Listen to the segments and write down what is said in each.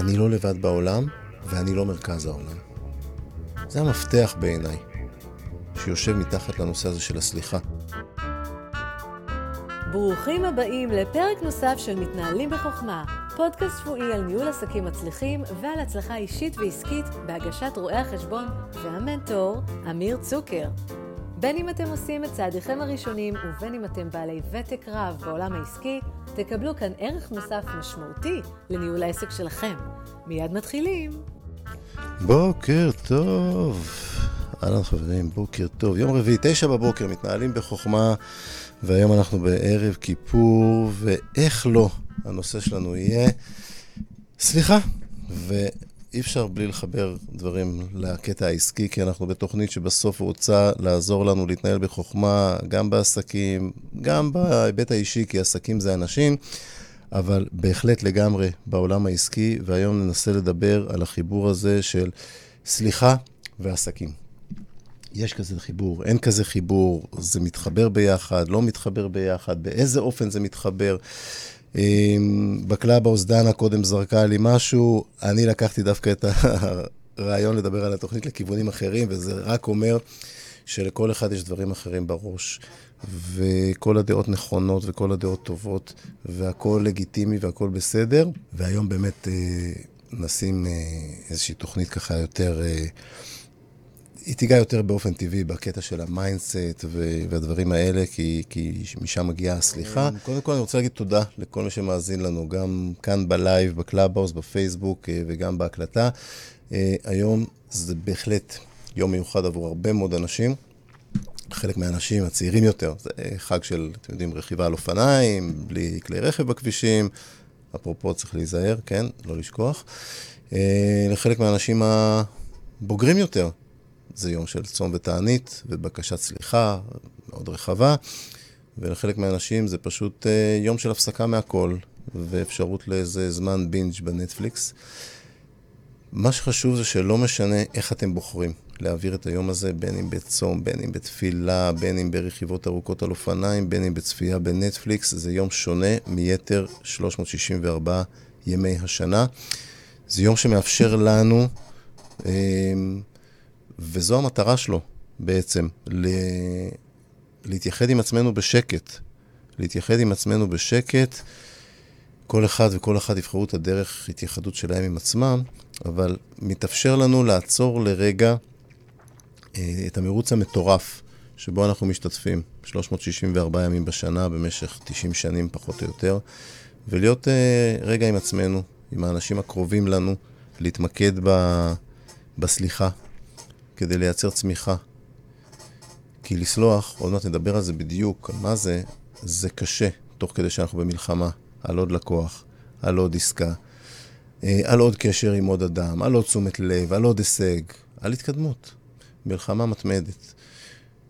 אני לא לבד בעולם, ואני לא מרכז העולם. זה המפתח בעיניי, שיושב מתחת לנושא הזה של הסליחה. ברוכים הבאים לפרק נוסף של מתנהלים בחוכמה, פודקאסט שבועי על ניהול עסקים מצליחים ועל הצלחה אישית ועסקית בהגשת רואי החשבון והמנטור אמיר צוקר. בין אם אתם עושים את צעדיכם הראשונים ובין אם אתם בעלי ותק רב בעולם העסקי, תקבלו כאן ערך מוסף משמעותי לניהול העסק שלכם. מיד מתחילים. בוקר טוב. אהלן חברים, בוקר טוב. יום רביעי, תשע בבוקר, מתנהלים בחוכמה, והיום אנחנו בערב כיפור, ואיך לא, הנושא שלנו יהיה סליחה. ואי אפשר בלי לחבר דברים לקטע העסקי, כי אנחנו בתוכנית שבסוף רוצה לעזור לנו להתנהל בחוכמה, גם בעסקים, גם בהיבט האישי, כי עסקים זה אנשים. אבל בהחלט לגמרי בעולם העסקי, והיום ננסה לדבר על החיבור הזה של סליחה ועסקים. יש כזה חיבור, אין כזה חיבור, זה מתחבר ביחד, לא מתחבר ביחד, באיזה אופן זה מתחבר. בקלאבהאוס דנה קודם זרקה לי משהו, אני לקחתי דווקא את הרעיון לדבר על התוכנית לכיוונים אחרים, וזה רק אומר שלכל אחד יש דברים אחרים בראש. וכל הדעות נכונות וכל הדעות טובות, והכול לגיטימי והכול בסדר. והיום באמת אה, נשים אה, איזושהי תוכנית ככה יותר... אה, היא תיגע יותר באופן טבעי בקטע של ה mindset והדברים האלה, כי, כי משם מגיעה הסליחה. קודם כל אני רוצה להגיד תודה לכל מי שמאזין לנו, גם כאן ב live, בקלאבהאוס, בפייסבוק וגם בהקלטה. היום זה בהחלט יום מיוחד עבור הרבה מאוד אנשים. חלק מהאנשים הצעירים יותר, זה חג של, אתם יודעים, רכיבה על אופניים, בלי כלי רכב בכבישים, אפרופו צריך להיזהר, כן, לא לשכוח. אה, לחלק מהאנשים הבוגרים יותר, זה יום של צום ותענית ובקשת סליחה מאוד רחבה, ולחלק מהאנשים זה פשוט אה, יום של הפסקה מהכל, ואפשרות לאיזה זמן בינג' בנטפליקס. מה שחשוב זה שלא משנה איך אתם בוחרים. להעביר את היום הזה, בין אם בצום, בין אם בתפילה, בין אם ברכיבות ארוכות על אופניים, בין אם בצפייה בנטפליקס. זה יום שונה מיתר 364 ימי השנה. זה יום שמאפשר לנו, אמ, וזו המטרה שלו בעצם, להתייחד עם עצמנו בשקט. להתייחד עם עצמנו בשקט. כל אחד וכל אחת יבחרו את הדרך התייחדות שלהם עם עצמם, אבל מתאפשר לנו לעצור לרגע אה, את המרוץ המטורף שבו אנחנו משתתפים, 364 ימים בשנה במשך 90 שנים פחות או יותר, ולהיות uh, רגע עם עצמנו, עם האנשים הקרובים לנו, להתמקד ב, בסליחה, כדי לייצר צמיחה. כי לסלוח, עוד מעט נדבר על זה בדיוק, על מה זה, זה קשה, תוך כדי שאנחנו במלחמה, על עוד לקוח, על עוד עסקה, אה, על עוד קשר עם עוד אדם, על עוד תשומת לב, על עוד הישג, על התקדמות. מלחמה מתמדת.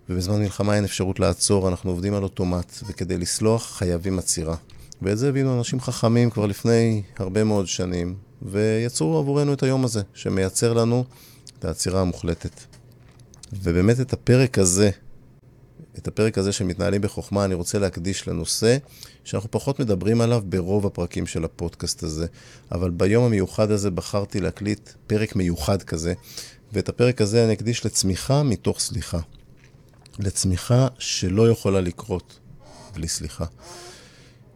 ובזמן מלחמה אין אפשרות לעצור, אנחנו עובדים על אוטומט, וכדי לסלוח חייבים עצירה. ואת זה הבינו אנשים חכמים כבר לפני הרבה מאוד שנים, ויצרו עבורנו את היום הזה, שמייצר לנו את העצירה המוחלטת. ובאמת את הפרק הזה, את הפרק הזה שמתנהלים בחוכמה, אני רוצה להקדיש לנושא שאנחנו פחות מדברים עליו ברוב הפרקים של הפודקאסט הזה. אבל ביום המיוחד הזה בחרתי להקליט פרק מיוחד כזה, ואת הפרק הזה אני אקדיש לצמיחה מתוך סליחה. לצמיחה שלא יכולה לקרות בלי סליחה.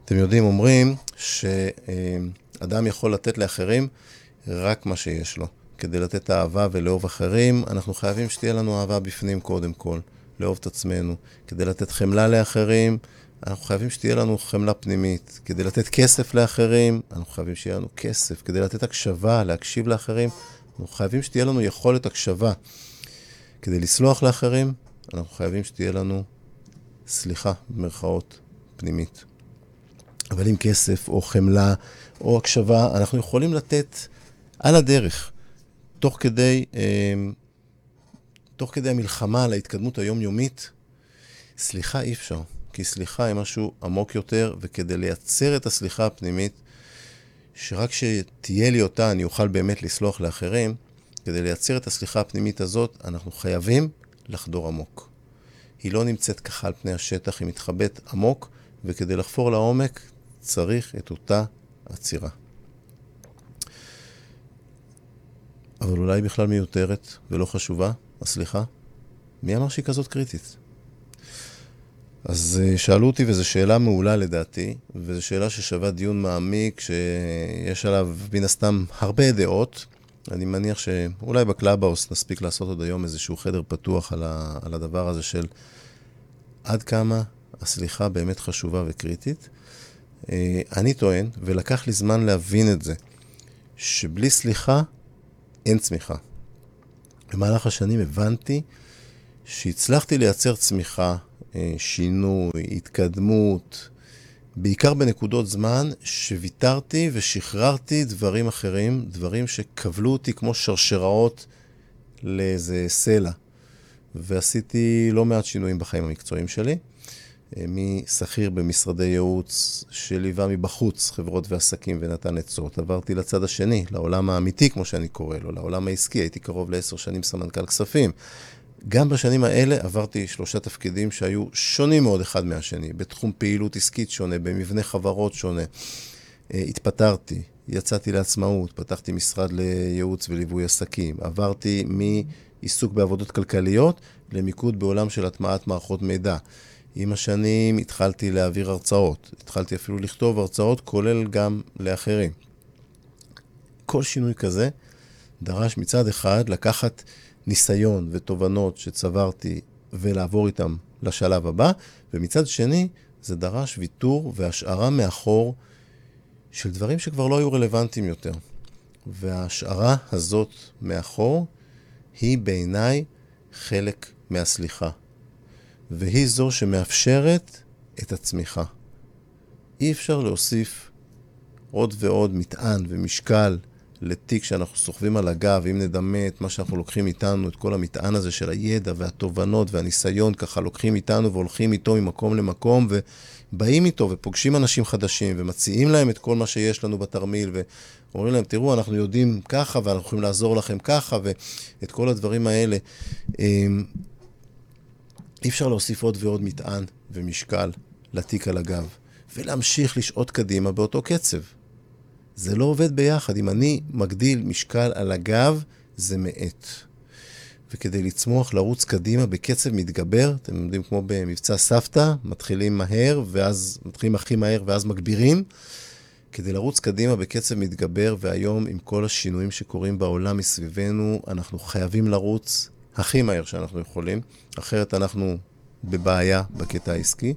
אתם יודעים, אומרים שאדם יכול לתת לאחרים רק מה שיש לו. כדי לתת אהבה ולאהוב אחרים, אנחנו חייבים שתהיה לנו אהבה בפנים קודם כל, לאהוב את עצמנו. כדי לתת חמלה לאחרים, אנחנו חייבים שתהיה לנו חמלה פנימית. כדי לתת כסף לאחרים, אנחנו חייבים שיהיה לנו כסף. כדי לתת הקשבה, להקשיב לאחרים, אנחנו חייבים שתהיה לנו יכולת הקשבה. כדי לסלוח לאחרים, אנחנו חייבים שתהיה לנו סליחה, במרכאות, פנימית. אבל עם כסף או חמלה או הקשבה, אנחנו יכולים לתת על הדרך, תוך כדי, אה, תוך כדי המלחמה על ההתקדמות היומיומית, סליחה אי אפשר, כי סליחה היא משהו עמוק יותר, וכדי לייצר את הסליחה הפנימית, שרק כשתהיה לי אותה אני אוכל באמת לסלוח לאחרים, כדי לייצר את הסליחה הפנימית הזאת, אנחנו חייבים לחדור עמוק. היא לא נמצאת ככה על פני השטח, היא מתחבאת עמוק, וכדי לחפור לעומק צריך את אותה עצירה. אבל אולי בכלל מיותרת ולא חשובה, הסליחה? מי אמר שהיא כזאת קריטית? אז אה, שאלו אותי, וזו שאלה מעולה לדעתי, וזו שאלה ששווה דיון מעמיק, שיש עליו מן הסתם הרבה דעות. אני מניח שאולי בקלאבהאוס נספיק לעשות עוד היום איזשהו חדר פתוח על, ה, על הדבר הזה של עד כמה הסליחה באמת חשובה וקריטית. אה, אני טוען, ולקח לי זמן להבין את זה, שבלי סליחה אין צמיחה. במהלך השנים הבנתי שהצלחתי לייצר צמיחה, אה, שינוי, התקדמות, בעיקר בנקודות זמן שוויתרתי ושחררתי דברים אחרים, דברים שכבלו אותי כמו שרשראות לאיזה סלע. ועשיתי לא מעט שינויים בחיים המקצועיים שלי. אה, משכיר במשרדי ייעוץ שליווה מבחוץ חברות ועסקים ונתן עצות. עברתי לצד השני, לעולם האמיתי, כמו שאני קורא לו, לעולם העסקי. הייתי קרוב לעשר שנים סמנכ"ל כספים. גם בשנים האלה עברתי שלושה תפקידים שהיו שונים מאוד אחד מהשני, בתחום פעילות עסקית שונה, במבנה חברות שונה. אה, התפטרתי, יצאתי לעצמאות, פתחתי משרד לייעוץ וליווי עסקים, עברתי מעיסוק בעבודות כלכליות למיקוד בעולם של הטמעת מערכות מידע. עם השנים התחלתי להעביר הרצאות, התחלתי אפילו לכתוב הרצאות, כולל גם לאחרים. כל שינוי כזה דרש מצד אחד לקחת ניסיון ותובנות שצברתי ולעבור איתם לשלב הבא, ומצד שני זה דרש ויתור והשארה מאחור של דברים שכבר לא היו רלוונטיים יותר. וההשארה הזאת מאחור היא בעיניי חלק מהסליחה. והיא זו שמאפשרת את הצמיחה. אי אפשר להוסיף עוד ועוד מטען ומשקל לתיק שאנחנו סוחבים על הגב, אם נדמה את מה שאנחנו לוקחים איתנו, את כל המטען הזה של הידע והתובנות והניסיון, ככה לוקחים איתנו והולכים איתו ממקום למקום, ובאים איתו ופוגשים אנשים חדשים, ומציעים להם את כל מה שיש לנו בתרמיל, ואומרים להם, תראו, אנחנו יודעים ככה, ואנחנו יכולים לעזור לכם ככה, ואת כל הדברים האלה. אי אפשר להוסיף עוד ועוד מטען ומשקל לתיק על הגב, ולהמשיך לשעוט קדימה באותו קצב. זה לא עובד ביחד. אם אני מגדיל משקל על הגב, זה מאט. וכדי לצמוח, לרוץ קדימה בקצב מתגבר, אתם יודעים, כמו במבצע סבתא, מתחילים מהר, ואז מתחילים הכי מהר, ואז מגבירים. כדי לרוץ קדימה בקצב מתגבר, והיום עם כל השינויים שקורים בעולם מסביבנו, אנחנו חייבים לרוץ הכי מהר שאנחנו יכולים, אחרת אנחנו בבעיה בקטע העסקי.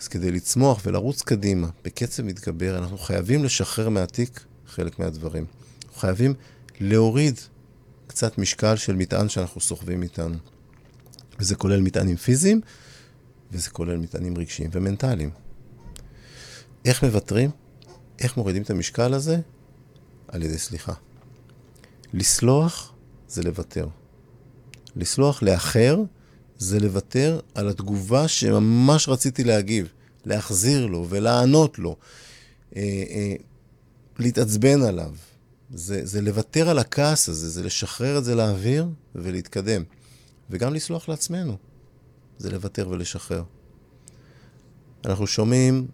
אז כדי לצמוח ולרוץ קדימה בקצב מתגבר, אנחנו חייבים לשחרר מהתיק חלק מהדברים. אנחנו חייבים להוריד קצת משקל של מטען שאנחנו סוחבים איתנו. וזה כולל מטענים פיזיים, וזה כולל מטענים רגשיים ומנטליים. איך מוותרים? איך מורידים את המשקל הזה? על ידי סליחה. לסלוח זה לוותר. לסלוח לאחר זה לוותר על התגובה שממש רציתי להגיב, להחזיר לו ולענות לו, אה, אה, להתעצבן עליו. זה, זה לוותר על הכעס הזה, זה לשחרר את זה לאוויר ולהתקדם. וגם לסלוח לעצמנו, זה לוותר ולשחרר. אנחנו שומעים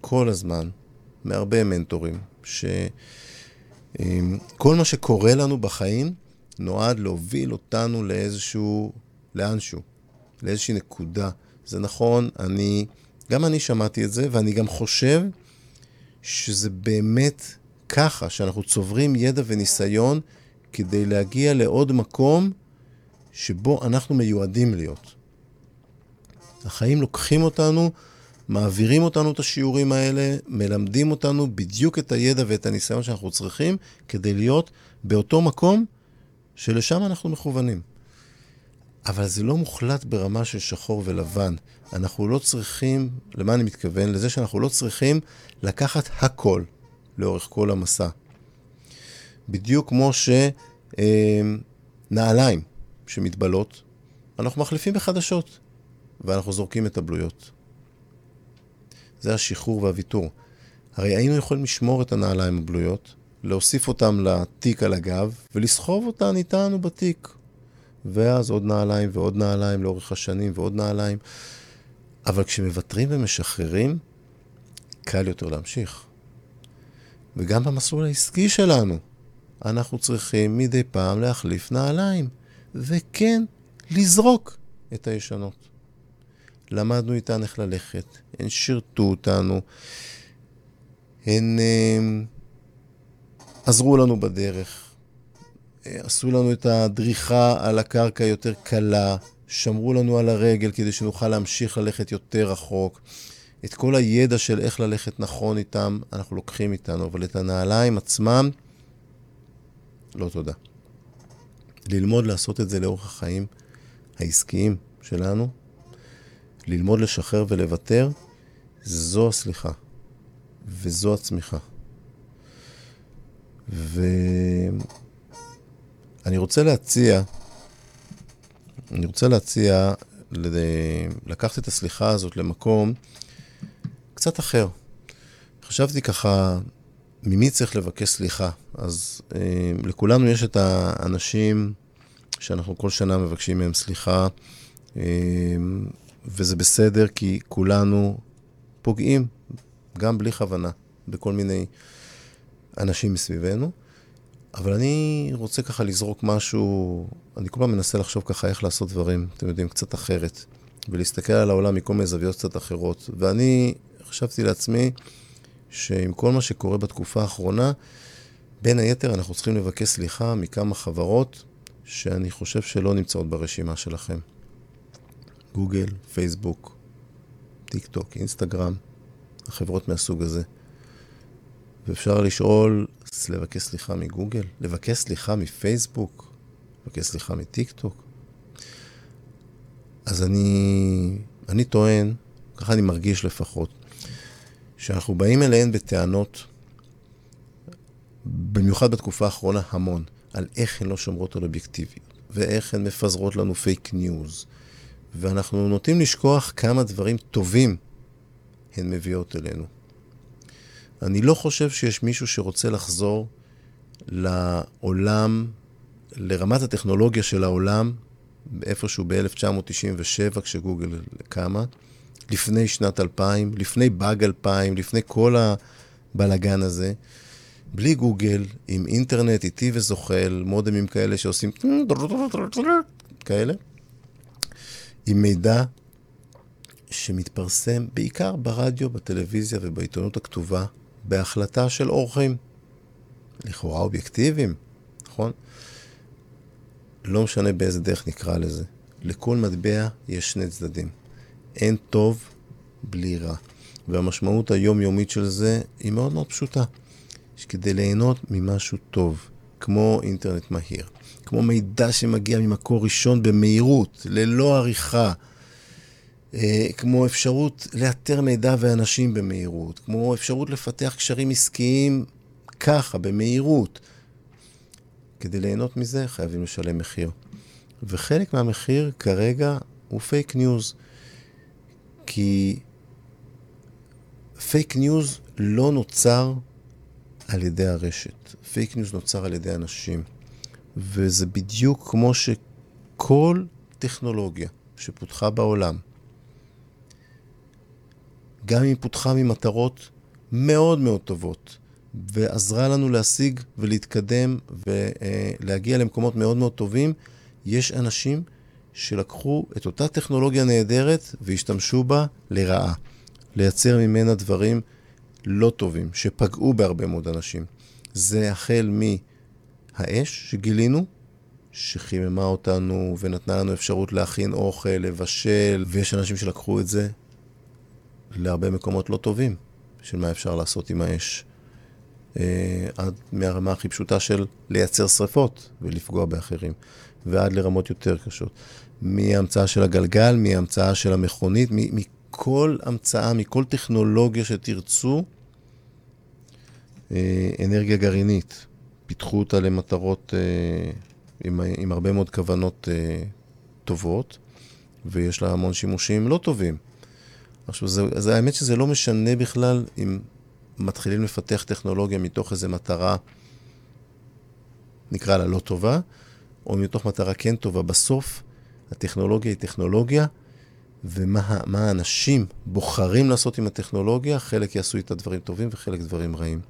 כל הזמן מהרבה מנטורים, שכל אה, מה שקורה לנו בחיים נועד להוביל אותנו לאיזשהו, לאנשהו. לאיזושהי נקודה. זה נכון, אני, גם אני שמעתי את זה, ואני גם חושב שזה באמת ככה, שאנחנו צוברים ידע וניסיון כדי להגיע לעוד מקום שבו אנחנו מיועדים להיות. החיים לוקחים אותנו, מעבירים אותנו את השיעורים האלה, מלמדים אותנו בדיוק את הידע ואת הניסיון שאנחנו צריכים כדי להיות באותו מקום שלשם אנחנו מכוונים. אבל זה לא מוחלט ברמה של שחור ולבן. אנחנו לא צריכים, למה אני מתכוון? לזה שאנחנו לא צריכים לקחת הכל לאורך כל המסע. בדיוק כמו שנעליים שמתבלות, אנחנו מחליפים בחדשות, ואנחנו זורקים את הבלויות. זה השחרור והוויתור. הרי היינו יכולים לשמור את הנעליים הבלויות, להוסיף אותן לתיק על הגב, ולסחוב אותן איתנו בתיק. ואז עוד נעליים ועוד נעליים לאורך השנים ועוד נעליים. אבל כשמוותרים ומשחררים, קל יותר להמשיך. וגם במסלול העסקי שלנו, אנחנו צריכים מדי פעם להחליף נעליים, וכן, לזרוק את הישנות. למדנו איתן איך ללכת, הן שירתו אותנו, הן אה, עזרו לנו בדרך, אה, עשו לנו את הדריכה על הקרקע יותר קלה, שמרו לנו על הרגל כדי שנוכל להמשיך ללכת יותר רחוק. את כל הידע של איך ללכת נכון איתם, אנחנו לוקחים איתנו, אבל את הנעליים עצמם, לא תודה. ללמוד לעשות את זה לאורך החיים העסקיים שלנו, ללמוד לשחרר ולוותר, זו הסליחה, וזו הצמיחה. ואני רוצה להציע, אני רוצה להציע לקחת את הסליחה הזאת למקום קצת אחר. חשבתי ככה, ממי צריך לבקש סליחה? אז אה, לכולנו יש את האנשים שאנחנו כל שנה מבקשים מהם סליחה, אה, וזה בסדר, כי כולנו פוגעים, גם בלי כוונה, בכל מיני אנשים מסביבנו. אבל אני רוצה ככה לזרוק משהו, אני כל פעם מנסה לחשוב ככה איך לעשות דברים, אתם יודעים, קצת אחרת, ולהסתכל על העולם מכל מיני זוויות קצת אחרות. ואני חשבתי לעצמי שעם כל מה שקורה בתקופה האחרונה, בין היתר אנחנו צריכים לבקש סליחה מכמה חברות שאני חושב שלא נמצאות ברשימה שלכם. גוגל, פייסבוק, טיק טוק, אינסטגרם, החברות מהסוג הזה. ואפשר לשאול, לבקש סליחה מגוגל? לבקש סליחה מפייסבוק? לבקש סליחה מטיק טוק? אז אני, אני טוען, ככה אני מרגיש לפחות, שאנחנו באים אליהן בטענות, במיוחד בתקופה האחרונה, המון, על איך הן לא שומרות על אובייקטיביות, ואיך הן מפזרות לנו fake news, ואנחנו נוטים לשכוח כמה דברים טובים הן מביאות אלינו. אני לא חושב שיש מישהו שרוצה לחזור לעולם, לרמת הטכנולוגיה של העולם, איפשהו ב-1997, כשגוגל קמה, לפני שנת 2000, לפני באג 2000, לפני כל הבלגן הזה, בלי גוגל, עם אינטרנט איטי וזוחל, מודמים כאלה שעושים כאלה, עם מידע שמתפרסם בעיקר ברדיו, בטלוויזיה ובעיתונות הכתובה, בהחלטה של אורחים. לכאורה אובייקטיביים, נכון? לא משנה באיזה דרך נקרא לזה. לכל מטבע יש שני צדדים. אין טוב בלי רע. והמשמעות היומיומית של זה היא מאוד מאוד פשוטה. שכדי ליהנות ממשהו טוב, כמו אינטרנט מהיר, כמו מידע שמגיע ממקור ראשון במהירות, ללא עריכה, כמו אפשרות לאתר מידע ואנשים במהירות, כמו אפשרות לפתח קשרים עסקיים ככה, במהירות. כדי ליהנות מזה חייבים לשלם מחיר. וחלק מהמחיר כרגע הוא fake news. כי fake news לא נוצר על ידי הרשת. fake news נוצר על ידי אנשים. וזה בדיוק כמו שכל טכנולוגיה שפותחה בעולם, גם אם היא פותחה ממטרות מאוד מאוד טובות, ועזרה לנו להשיג ולהתקדם ולהגיע למקומות מאוד מאוד טובים, יש אנשים שלקחו את אותה טכנולוגיה נהדרת והשתמשו בה לרעה. לייצר ממנה דברים לא טובים, שפגעו בהרבה מאוד אנשים. זה החל מהאש שגילינו, שחיממה אותנו ונתנה לנו אפשרות להכין אוכל, לבשל, ויש אנשים שלקחו את זה להרבה מקומות לא טובים, של מה אפשר לעשות עם האש. אה, עד מהרמה הכי פשוטה של לייצר שריפות ולפגוע באחרים, ועד לרמות יותר קשות. מהמצאה של הגלגל, מהמצאה של המכונית, מכל המצאה, מכל טכנולוגיה שתרצו, אה, אנרגיה גרעינית. פיתחו אותה למטרות אה, עם, עם הרבה מאוד כוונות טובות, ויש לה המון שימושים לא טובים. עכשיו, זה, זה, האמת שזה לא משנה בכלל אם מתחילים לפתח טכנולוגיה מתוך איזו מטרה, נקרא לה לא טובה, או מתוך מטרה כן טובה. בסוף, הטכנולוגיה היא טכנולוגיה, ומה האנשים בוחרים לעשות עם הטכנולוגיה, חלק יעשו איתה דברים טובים וחלק דברים רעים.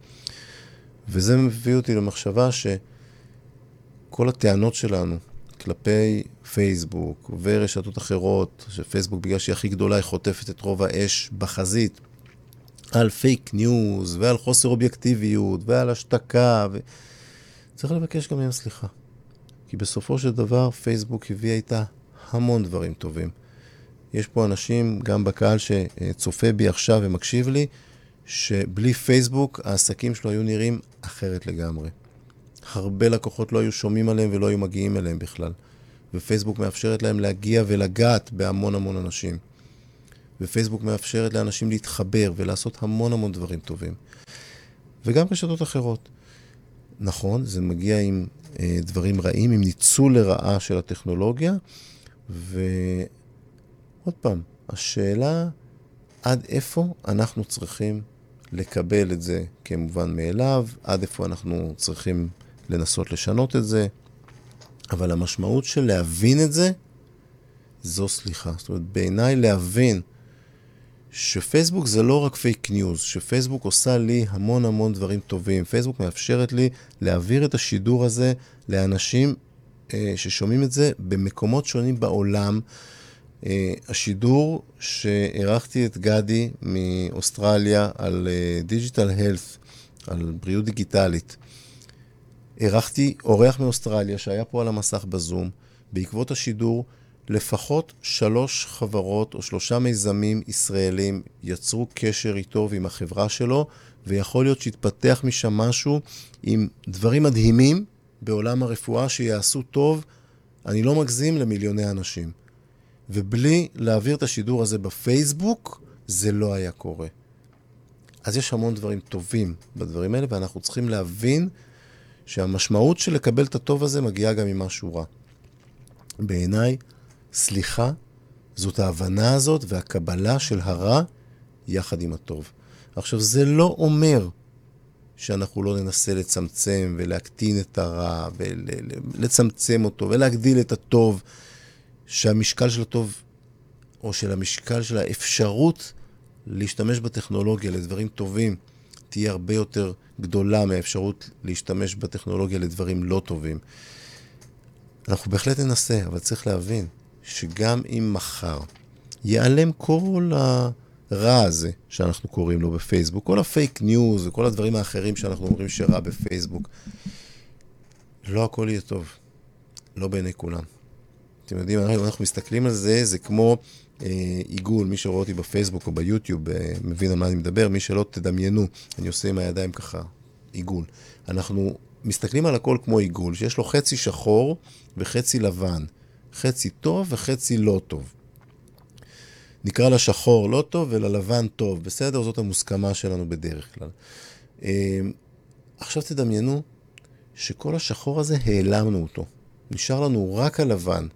וזה מביא אותי למחשבה שכל הטענות שלנו כלפי פייסבוק ורשתות אחרות, שפייסבוק בגלל שהיא הכי גדולה, היא חוטפת את רוב האש בחזית, על fake news ועל חוסר אובייקטיביות ועל השתקה. ו... צריך לבקש גם מהם סליחה. כי בסופו של דבר פייסבוק הביאה איתה המון דברים טובים. יש פה אנשים, גם בקהל שצופה בי עכשיו ומקשיב לי, שבלי פייסבוק העסקים שלו היו נראים אחרת לגמרי. הרבה לקוחות לא היו שומעים עליהם ולא היו מגיעים אליהם בכלל. ופייסבוק מאפשרת להם להגיע ולגעת בהמון המון אנשים. ופייסבוק מאפשרת לאנשים להתחבר ולעשות המון המון דברים טובים. וגם רשתות אחרות. נכון, זה מגיע עם אה, דברים רעים, עם ניצול לרעה של הטכנולוגיה, ועוד פעם, השאלה עד איפה אנחנו צריכים לקבל את זה כמובן מאליו, עד איפה אנחנו צריכים לנסות לשנות את זה, אבל המשמעות של להבין את זה, זו סליחה. זאת אומרת, בעיניי להבין שפייסבוק זה לא רק fake news, שפייסבוק עושה לי המון המון דברים טובים. פייסבוק מאפשרת לי להעביר את השידור הזה לאנשים אה, ששומעים את זה במקומות שונים בעולם. אה, השידור שאירחתי את גדי מאוסטרליה על digital uh, health, על בריאות דיגיטלית. אירחתי אורח מאוסטרליה שהיה פה על המסך בזום, בעקבות השידור לפחות שלוש חברות או שלושה מיזמים ישראלים יצרו קשר איתו ועם החברה שלו, ויכול להיות שיתפתח משם משהו עם דברים מדהימים בעולם הרפואה שיעשו טוב, אני לא מגזים, למיליוני אנשים. ובלי להעביר את השידור הזה בפייסבוק, זה לא היה קורה. אז יש המון דברים טובים בדברים האלה, ואנחנו צריכים להבין שהמשמעות של לקבל את הטוב הזה מגיעה גם ממשהו רע. בעיניי, סליחה זאת ההבנה הזאת והקבלה של הרע יחד עם הטוב. עכשיו, זה לא אומר שאנחנו לא ננסה לצמצם ולהקטין את הרע ולצמצם אותו ולהגדיל את הטוב, שהמשקל של הטוב, או של המשקל של האפשרות להשתמש בטכנולוגיה לדברים טובים, תהיה הרבה יותר גדולה מהאפשרות להשתמש בטכנולוגיה לדברים לא טובים. אנחנו בהחלט ננסה, אבל צריך להבין שגם אם מחר ייעלם כל הרע הזה שאנחנו קוראים לו בפייסבוק, כל ה fake news וכל הדברים האחרים שאנחנו אומרים שרע בפייסבוק, לא הכל יהיה טוב, לא בעיני כולם. אתם יודעים, אנחנו מסתכלים על זה, זה כמו עיגול, מי שרואה אותי בפייסבוק או ביוטיוב אה, מבין על מה אני מדבר, מי שלא תדמיינו, אני עושה עם הידיים ככה עיגול. אנחנו מסתכלים על הכל כמו עיגול, שיש לו חצי שחור וחצי לבן. חצי טוב וחצי לא טוב. נקרא לשחור לא טוב וללבן טוב, בסדר? זאת המוסכמה שלנו בדרך כלל. אה, עכשיו תדמיינו שכל השחור הזה, העלמנו אותו. נשאר לנו רק הלבן.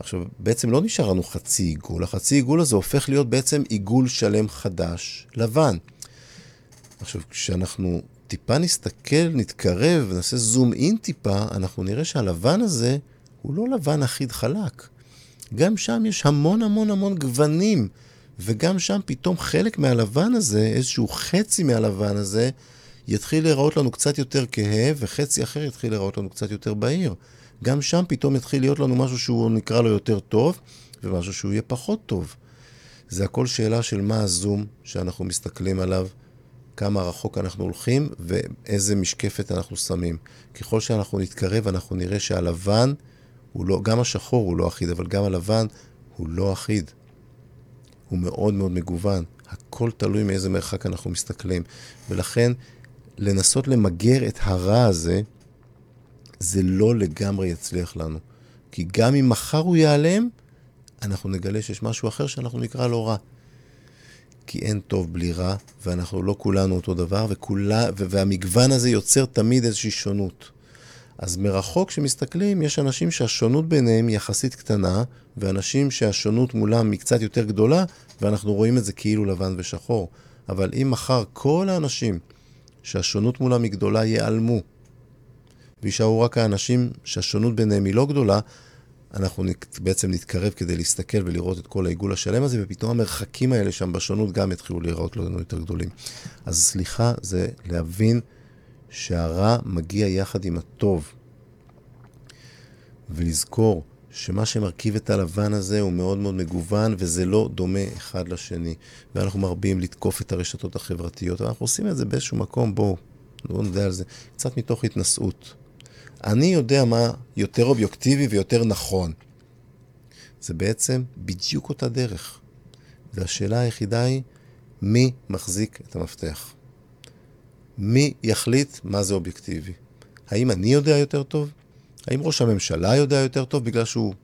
עכשיו, בעצם לא נשאר לנו חצי עיגול, החצי עיגול הזה הופך להיות בעצם עיגול שלם חדש, לבן. עכשיו, כשאנחנו טיפה נסתכל, נתקרב ונעשה זום אין טיפה, אנחנו נראה שהלבן הזה הוא לא לבן אחיד חלק. גם שם יש המון המון המון גוונים, וגם שם פתאום חלק מהלבן הזה, איזשהו חצי מהלבן הזה, יתחיל להיראות לנו קצת יותר כהה, וחצי אחר יתחיל להיראות לנו קצת יותר בהיר. גם שם פתאום יתחיל להיות לנו משהו שהוא נקרא לו יותר טוב, ומשהו שהוא יהיה פחות טוב. זה הכל שאלה של מה הזום שאנחנו מסתכלים עליו, כמה רחוק אנחנו הולכים ואיזה משקפת אנחנו שמים. ככל שאנחנו נתקרב, אנחנו נראה שהלבן הוא לא, גם השחור הוא לא אחיד, אבל גם הלבן הוא לא אחיד. הוא מאוד מאוד מגוון. הכל תלוי מאיזה מרחק אנחנו מסתכלים. ולכן, לנסות למגר את הרע הזה, זה לא לגמרי יצליח לנו. כי גם אם מחר הוא ייעלם, אנחנו נגלה שיש משהו אחר שאנחנו נקרא לו רע. כי אין טוב בלי רע, ואנחנו לא כולנו אותו דבר, וכולה, והמגוון הזה יוצר תמיד איזושהי שונות. אז מרחוק כשמסתכלים, יש אנשים שהשונות ביניהם יחסית קטנה, ואנשים שהשונות מולם היא קצת יותר גדולה, ואנחנו רואים את זה כאילו לבן ושחור. אבל אם מחר כל האנשים שהשונות מולם היא גדולה ייעלמו, ויישארו רק האנשים שהשונות ביניהם היא לא גדולה, אנחנו בעצם נתקרב כדי להסתכל ולראות את כל העיגול השלם הזה, ופתאום המרחקים האלה שם בשונות גם יתחילו להיראות לנו יותר גדולים. אז סליחה, זה להבין שהרע מגיע יחד עם הטוב. ולזכור שמה שמרכיב את הלבן הזה הוא מאוד מאוד מגוון, וזה לא דומה אחד לשני. ואנחנו מרבים לתקוף את הרשתות החברתיות, אנחנו עושים את זה באיזשהו מקום, בואו, בואו נדע על זה, קצת מתוך התנשאות. אני יודע מה יותר אובייקטיבי ויותר נכון. זה בעצם בדיוק אותה דרך. והשאלה היחידה היא, מי מחזיק את המפתח? מי יחליט מה זה אובייקטיבי? האם אני יודע יותר טוב? האם ראש הממשלה יודע יותר טוב בגלל שהוא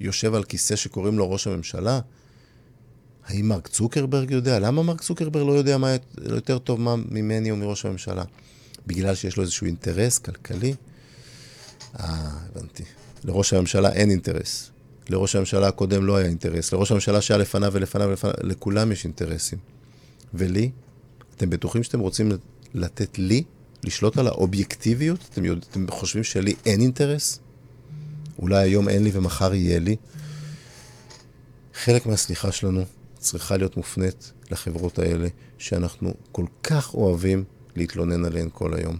יושב על כיסא שקוראים לו ראש הממשלה? האם מרק צוקרברג יודע? למה מרק צוקרברג לא יודע מה יותר טוב מה ממני או מראש הממשלה? בגלל שיש לו איזשהו אינטרס כלכלי? אה, הבנתי. לראש הממשלה אין אינטרס. לראש הממשלה הקודם לא היה אינטרס. לראש הממשלה שהיה לפניו ולפניו ולפניו, לכולם יש אינטרסים. ולי? אתם בטוחים שאתם רוצים לתת לי לשלוט על האובייקטיביות? אתם, יודע, אתם חושבים שלי אין אינטרס? אולי היום אין לי ומחר יהיה לי? חלק מהסליחה שלנו צריכה להיות מופנית לחברות האלה, שאנחנו כל כך אוהבים להתלונן עליהן כל היום.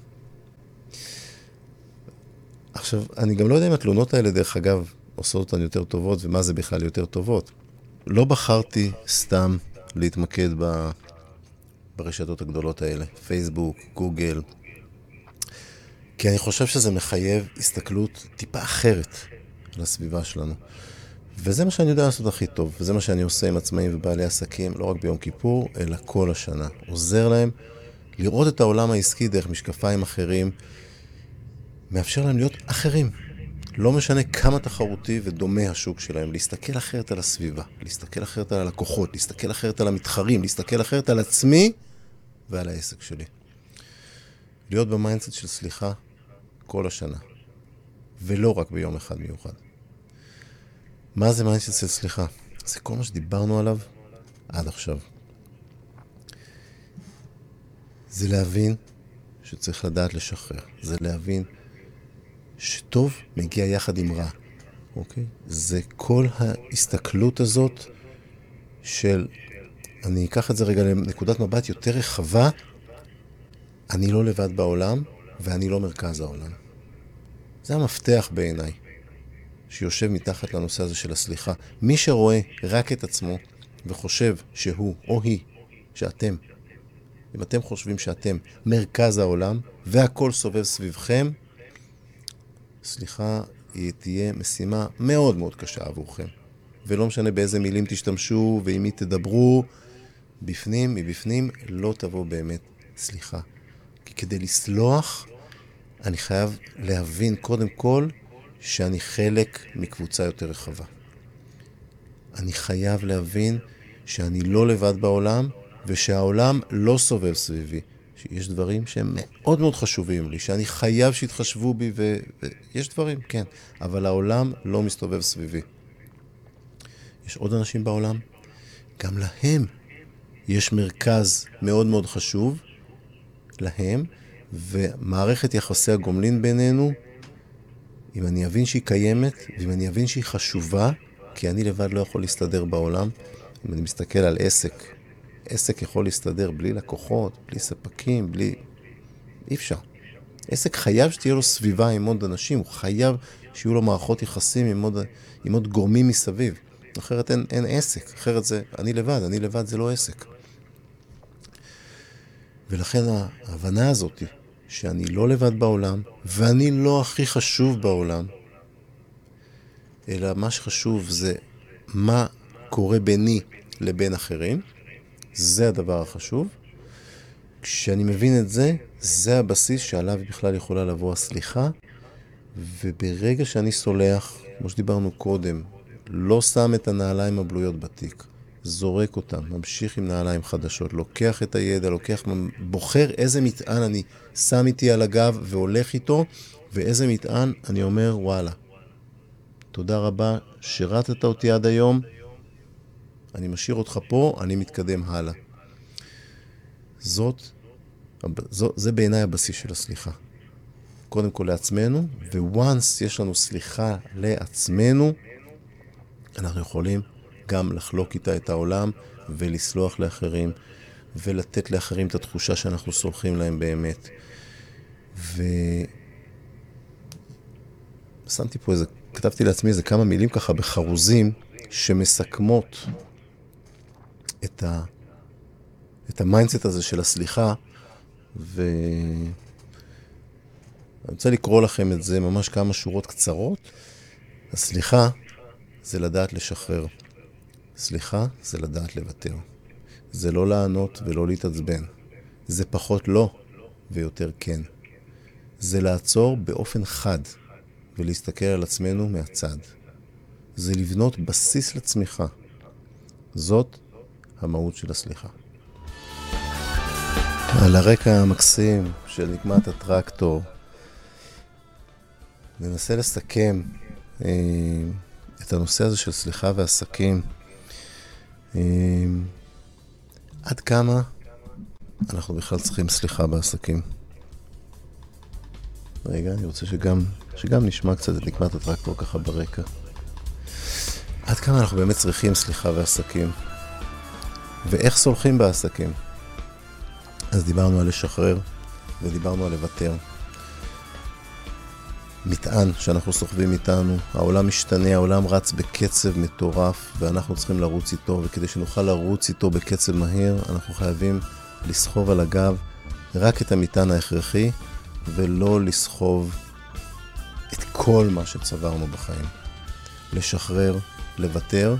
עכשיו, אני גם לא יודע אם התלונות האלה, דרך אגב, עושות אותן יותר טובות, ומה זה בכלל יותר טובות. לא בחרתי סתם להתמקד ב... ברשתות הגדולות האלה, פייסבוק, גוגל, כי אני חושב שזה מחייב הסתכלות טיפה אחרת על הסביבה שלנו. וזה מה שאני יודע לעשות הכי טוב, וזה מה שאני עושה עם עצמאים ובעלי עסקים, לא רק ביום כיפור, אלא כל השנה. עוזר להם לראות את העולם העסקי דרך משקפיים אחרים, מאפשר להם להיות אחרים. לא משנה כמה תחרותי ודומה השוק שלהם, להסתכל אחרת על הסביבה, להסתכל אחרת על הלקוחות, להסתכל אחרת על המתחרים, להסתכל אחרת על עצמי ועל העסק שלי. להיות ב mindset של סליחה כל השנה, ולא רק ביום אחד מיוחד. מה זה mindset של סליחה? זה כל מה שדיברנו עליו עד עכשיו. זה להבין שצריך לדעת לשחרר. זה להבין שטוב מגיע יחד עם רע, אוקיי? זה כל ההסתכלות הזאת של, אני אקח את זה רגע לנקודת מבט יותר רחבה, אני לא לבד בעולם ואני לא מרכז העולם. זה המפתח בעיניי, שיושב מתחת לנושא הזה של הסליחה. מי שרואה רק את עצמו וחושב שהוא או היא, שאתם, אם אתם חושבים שאתם מרכז העולם והכל סובב סביבכם, סליחה, היא תהיה משימה מאוד מאוד קשה עבורכם. ולא משנה באיזה מילים תשתמשו ועם מי תדברו, בפנים, מבפנים, לא תבוא באמת סליחה. כי כדי לסלוח, אני חייב להבין קודם כל שאני חלק מקבוצה יותר רחבה. אני חייב להבין שאני לא לבד בעולם, ושהעולם לא סובב סביבי. שיש דברים שהם מאוד מאוד חשובים לי, שאני חייב שיתחשבו בי, ויש דברים, כן, אבל העולם לא מסתובב סביבי. יש עוד אנשים בעולם, גם להם יש מרכז מאוד מאוד חשוב, להם, ומערכת יחסי הגומלין בינינו, אם אני אבין שהיא קיימת, ואם אני אבין שהיא חשובה, כי אני לבד לא יכול להסתדר בעולם, אם אני מסתכל על עסק, עסק יכול להסתדר בלי לקוחות, בלי ספקים, בלי... אי אפשר. עסק חייב שתהיה לו סביבה עם עוד אנשים, הוא חייב שיהיו לו מערכות יחסים עם עוד, עם עוד גורמים מסביב. אחרת אין, אין עסק, אחרת זה אני לבד, אני לבד זה לא עסק. ולכן ההבנה הזאת, שאני לא לבד בעולם, ואני לא הכי חשוב בעולם, אלא מה שחשוב זה מה קורה ביני לבין אחרים, זה הדבר החשוב. כשאני מבין את זה, זה הבסיס שעליו בכלל יכולה לבוא הסליחה, וברגע שאני סולח, כמו שדיברנו קודם, לא שם את הנעליים הבלויות בתיק, זורק אותם, ממשיך עם נעליים חדשות, לוקח את הידע, לוקח, בוחר איזה מטען אני שם איתי על הגב והולך איתו, ואיזה מטען אני אומר, וואלה, תודה רבה, שירתת אותי עד היום, אני משאיר אותך פה, אני מתקדם הלאה. זאת, זו, זה בעיניי הבסיס של הסליחה. קודם כל לעצמנו, וואנס יש לנו סליחה לעצמנו, אנחנו יכולים גם לחלוק איתה את העולם ולסלוח לאחרים ולתת לאחרים את התחושה שאנחנו סולחים להם באמת. ושמתי פה איזה, כתבתי לעצמי איזה כמה מילים ככה בחרוזים שמסכמות את, ה... את ה mindset הזה של הסליחה, ואני רוצה לקרוא לכם את זה ממש כמה שורות קצרות. הסליחה זה לדעת לשחרר. סליחה זה לדעת לוותר. זה לא לענות ולא להתעצבן. זה פחות לא ויותר כן. זה לעצור באופן חד ולהסתכל על עצמנו מהצד. זה לבנות בסיס לצמיחה. זאת המהות של הסליחה. על הרקע המקסים של נקמת הטרקטור, ננסה לסכם אה, את הנושא הזה של סליחה ועסקים. אה, עד כמה אנחנו בכלל צריכים סליחה בעסקים? רגע, אני רוצה שגם, שגם נשמע קצת את נקמת הטרקטור ככה ברקע. עד כמה אנחנו באמת צריכים סליחה ועסקים? ואיך סולחים בעסקים? אז דיברנו על לשחרר ודיברנו על לוותר. מטען שאנחנו סוחבים איתנו, העולם משתנה, העולם רץ בקצב מטורף ואנחנו צריכים לרוץ איתו, וכדי שנוכל לרוץ איתו בקצב מהיר, אנחנו חייבים לסחוב על הגב רק את המטען ההכרחי ולא לסחוב את כל מה שצברנו בחיים. לשחרר, לוותר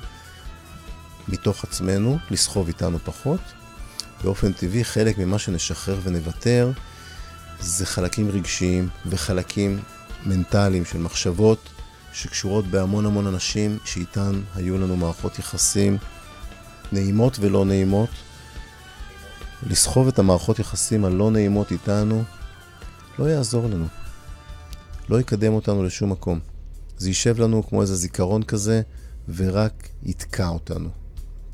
מתוך עצמנו, לסחוב איתנו פחות. באופן טבעי, חלק ממה שנשחרר ונוותר זה חלקים רגשיים וחלקים מנטליים של מחשבות שקשורות בהמון המון אנשים שאיתן היו לנו מערכות יחסים נעימות ולא נעימות. לסחוב את המערכות יחסים הלא נעימות איתנו לא יעזור לנו. לא יקדם אותנו לשום מקום. זה יישב לנו כמו איזה זיכרון כזה, ורק יתקע אותנו.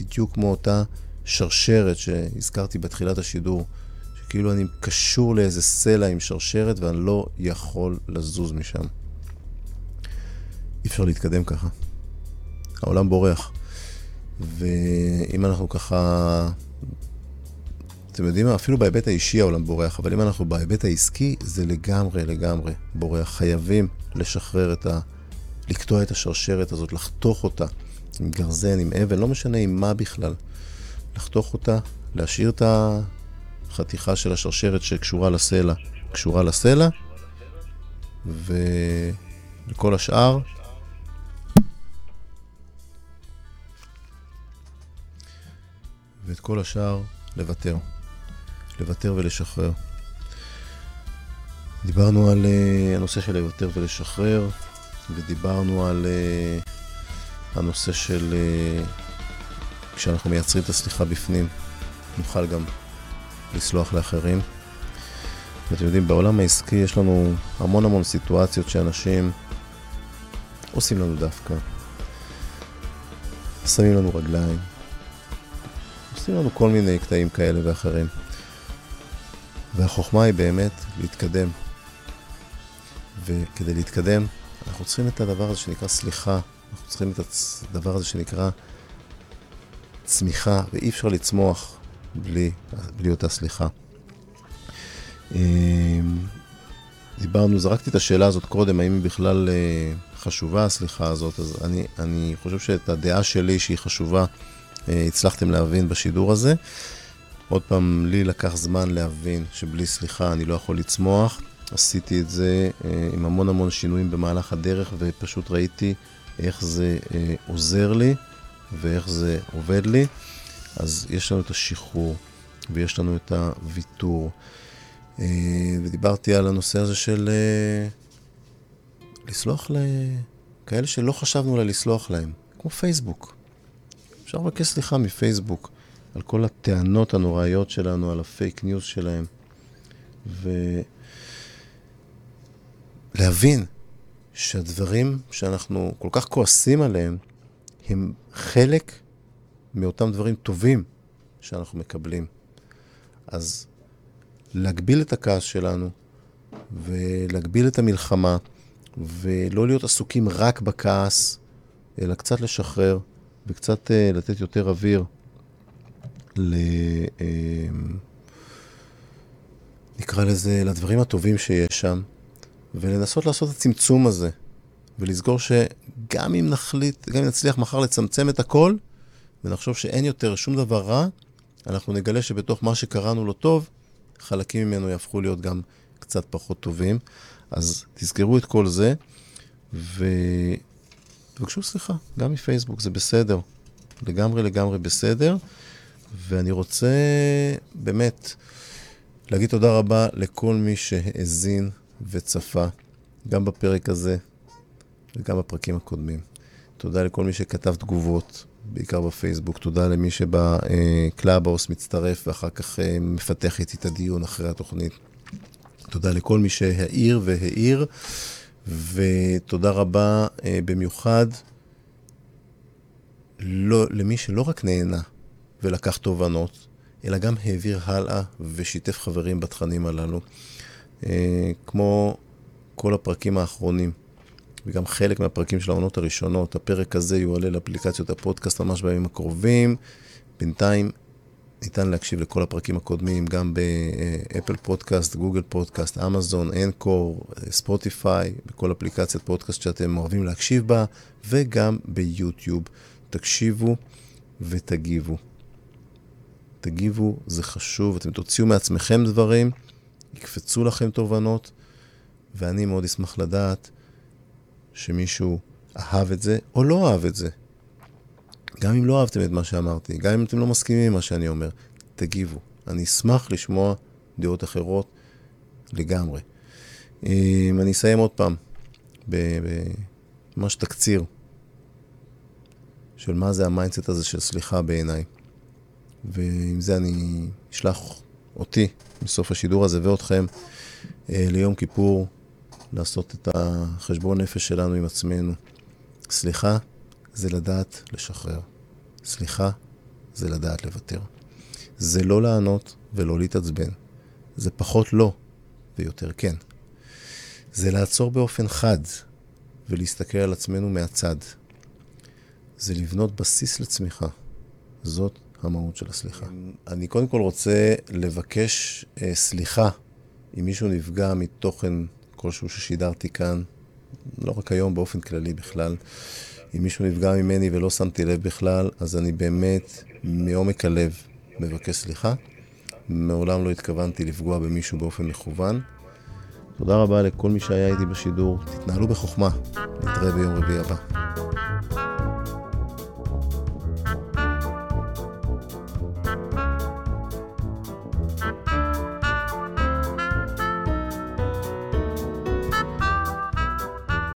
בדיוק כמו אותה שרשרת שהזכרתי בתחילת השידור, שכאילו אני קשור לאיזה סלע עם שרשרת ואני לא יכול לזוז משם. אי אפשר להתקדם ככה. העולם בורח. ואם אנחנו ככה... אתם יודעים מה? אפילו בהיבט האישי העולם בורח, אבל אם אנחנו בהיבט העסקי, זה לגמרי לגמרי בורח. חייבים לשחרר את ה... לקטוע את השרשרת הזאת, לחתוך אותה עם גרזן, עם אבן, לא משנה עם מה בכלל. לחתוך אותה, להשאיר את החתיכה של השרשרת שקשורה לסלע, קשורה לסלע, ולכל השאר ואת כל השאר לוותר. לוותר ולשחרר. דיברנו על uh, הנושא של לוותר ולשחרר, ודיברנו על uh, הנושא של uh, כשאנחנו מייצרים את הסליחה בפנים, נוכל גם לסלוח לאחרים. ואתם יודעים, בעולם העסקי יש לנו המון המון סיטואציות שאנשים עושים לנו דווקא. שמים לנו רגליים, עושים לנו כל מיני קטעים כאלה ואחרים. והחוכמה היא באמת להתקדם. וכדי להתקדם, אנחנו צריכים את הדבר הזה שנקרא סליחה, צריכים את הדבר הזה שנקרא צמיחה, ואי אפשר לצמוח בלי, בלי אותה סליחה. אמ, דיברנו, זרקתי את השאלה הזאת קודם, האם היא בכלל אה, חשובה הסליחה הזאת, אז אני, אני חושב שאת הדעה שלי שהיא חשובה, אה, הצלחתם להבין בשידור הזה. עוד פעם, לי לקח זמן להבין שבלי סליחה אני לא יכול לצמוח. עשיתי את זה אה, עם המון המון שינויים במהלך הדרך, ופשוט ראיתי איך זה אה, עוזר לי ואיך זה עובד לי. אז יש לנו את השחרור, ויש לנו את הוויתור. אה, ודיברתי על הנושא הזה של אה, לסלוח לכאלה שלא חשבנו לסלוח להם, כמו פייסבוק. אפשר לבקש סליחה מפייסבוק על כל הטענות הנוראיות שלנו, על ה fake news שלהם. ולהבין שהדברים שאנחנו כל כך כועסים עליהם, הם חלק מאותם דברים טובים שאנחנו מקבלים. אז להגביל את הכעס שלנו ולהגביל את המלחמה ולא להיות עסוקים רק בכעס, אלא קצת לשחרר וקצת uh, לתת יותר אוויר ל... Uh, נקרא לזה, לדברים הטובים שיש שם, ולנסות לעשות את הצמצום הזה, ולזכור שגם אם נחליט, גם אם נצליח מחר לצמצם את הכל, ונחשוב שאין יותר שום דבר רע, אנחנו נגלה שבתוך מה שקראנו לו טוב, חלקים ממנו יהפכו להיות גם קצת פחות טובים. אז תזכרו את כל זה, ותבקשו סליחה, גם מפייסבוק, זה בסדר. לגמרי לגמרי בסדר. ואני רוצה באמת להגיד תודה רבה לכל מי שהאזין וצפה, גם בפרק הזה וגם בפרקים הקודמים. תודה לכל מי שכתב תגובות, בעיקר בפייסבוק. תודה למי שב Clubhouse מצטרף ואחר כך אה, מפתח איתי את הדיון אחרי התוכנית. תודה לכל מי שהעיר והאיר, ותודה רבה אה, במיוחד לא, למי שלא רק נהנה ולקח תובנות, אלא גם העביר הלאה ושיתף חברים בתכנים הללו. אה, כמו כל הפרקים האחרונים, וגם חלק מהפרקים של העונות הראשונות, הפרק הזה יועלה לאפליקציות הפודקאסט ממש בימים הקרובים. בינתיים ניתן להקשיב לכל הפרקים הקודמים, גם ב Apple Podcast, Google Podcast, Amazon, Anchor, Spotify, בכל אפליקציית פודקאסט שאתם אוהבים להקשיב בה, וגם ביוטיוב. תקשיבו ותגיבו. תגיבו, זה חשוב, אתם תוציאו מעצמכם דברים, יקפצו לכם תובנות, ואני מאוד אשמח לדעת שמישהו אהב את זה או לא אהב את זה. גם אם לא אהבתם את מה שאמרתי, גם אם אתם לא מסכימים עם מה שאני אומר, תגיבו. אני אשמח לשמוע דעות אחרות לגמרי. אם אני אסיים עוד פעם, ממש תקציר של מה זה ה mindset הזה של סליחה בעיניי. ועם זה אני אשלח אותי מסוף השידור הזה ואותכם אה, ליום כיפור לעשות את החשבון נפש שלנו עם עצמנו. סליחה זה לדעת לשחרר. סליחה זה לדעת לוותר. זה לא לענות ולא להתעצבן. זה פחות לא ויותר כן. זה לעצור באופן חד ולהסתכל על עצמנו מהצד. זה לבנות בסיס לצמיחה. זאת המהות של הסליחה. אני קודם כל רוצה לבקש אה, סליחה אם מישהו נפגע מתוכן כלשהו ששידרתי כאן, לא רק היום, באופן כללי בכלל. אם מישהו נפגע ממני ולא שמתי לב בכלל, אז אני באמת מעומק הלב מבקש סליחה. מעולם לא התכוונתי לפגוע במישהו באופן מכוון. תודה רבה לכל מי שהיה איתי בשידור. תתנהלו בחוכמה. נתראה ביום רביעי הבא.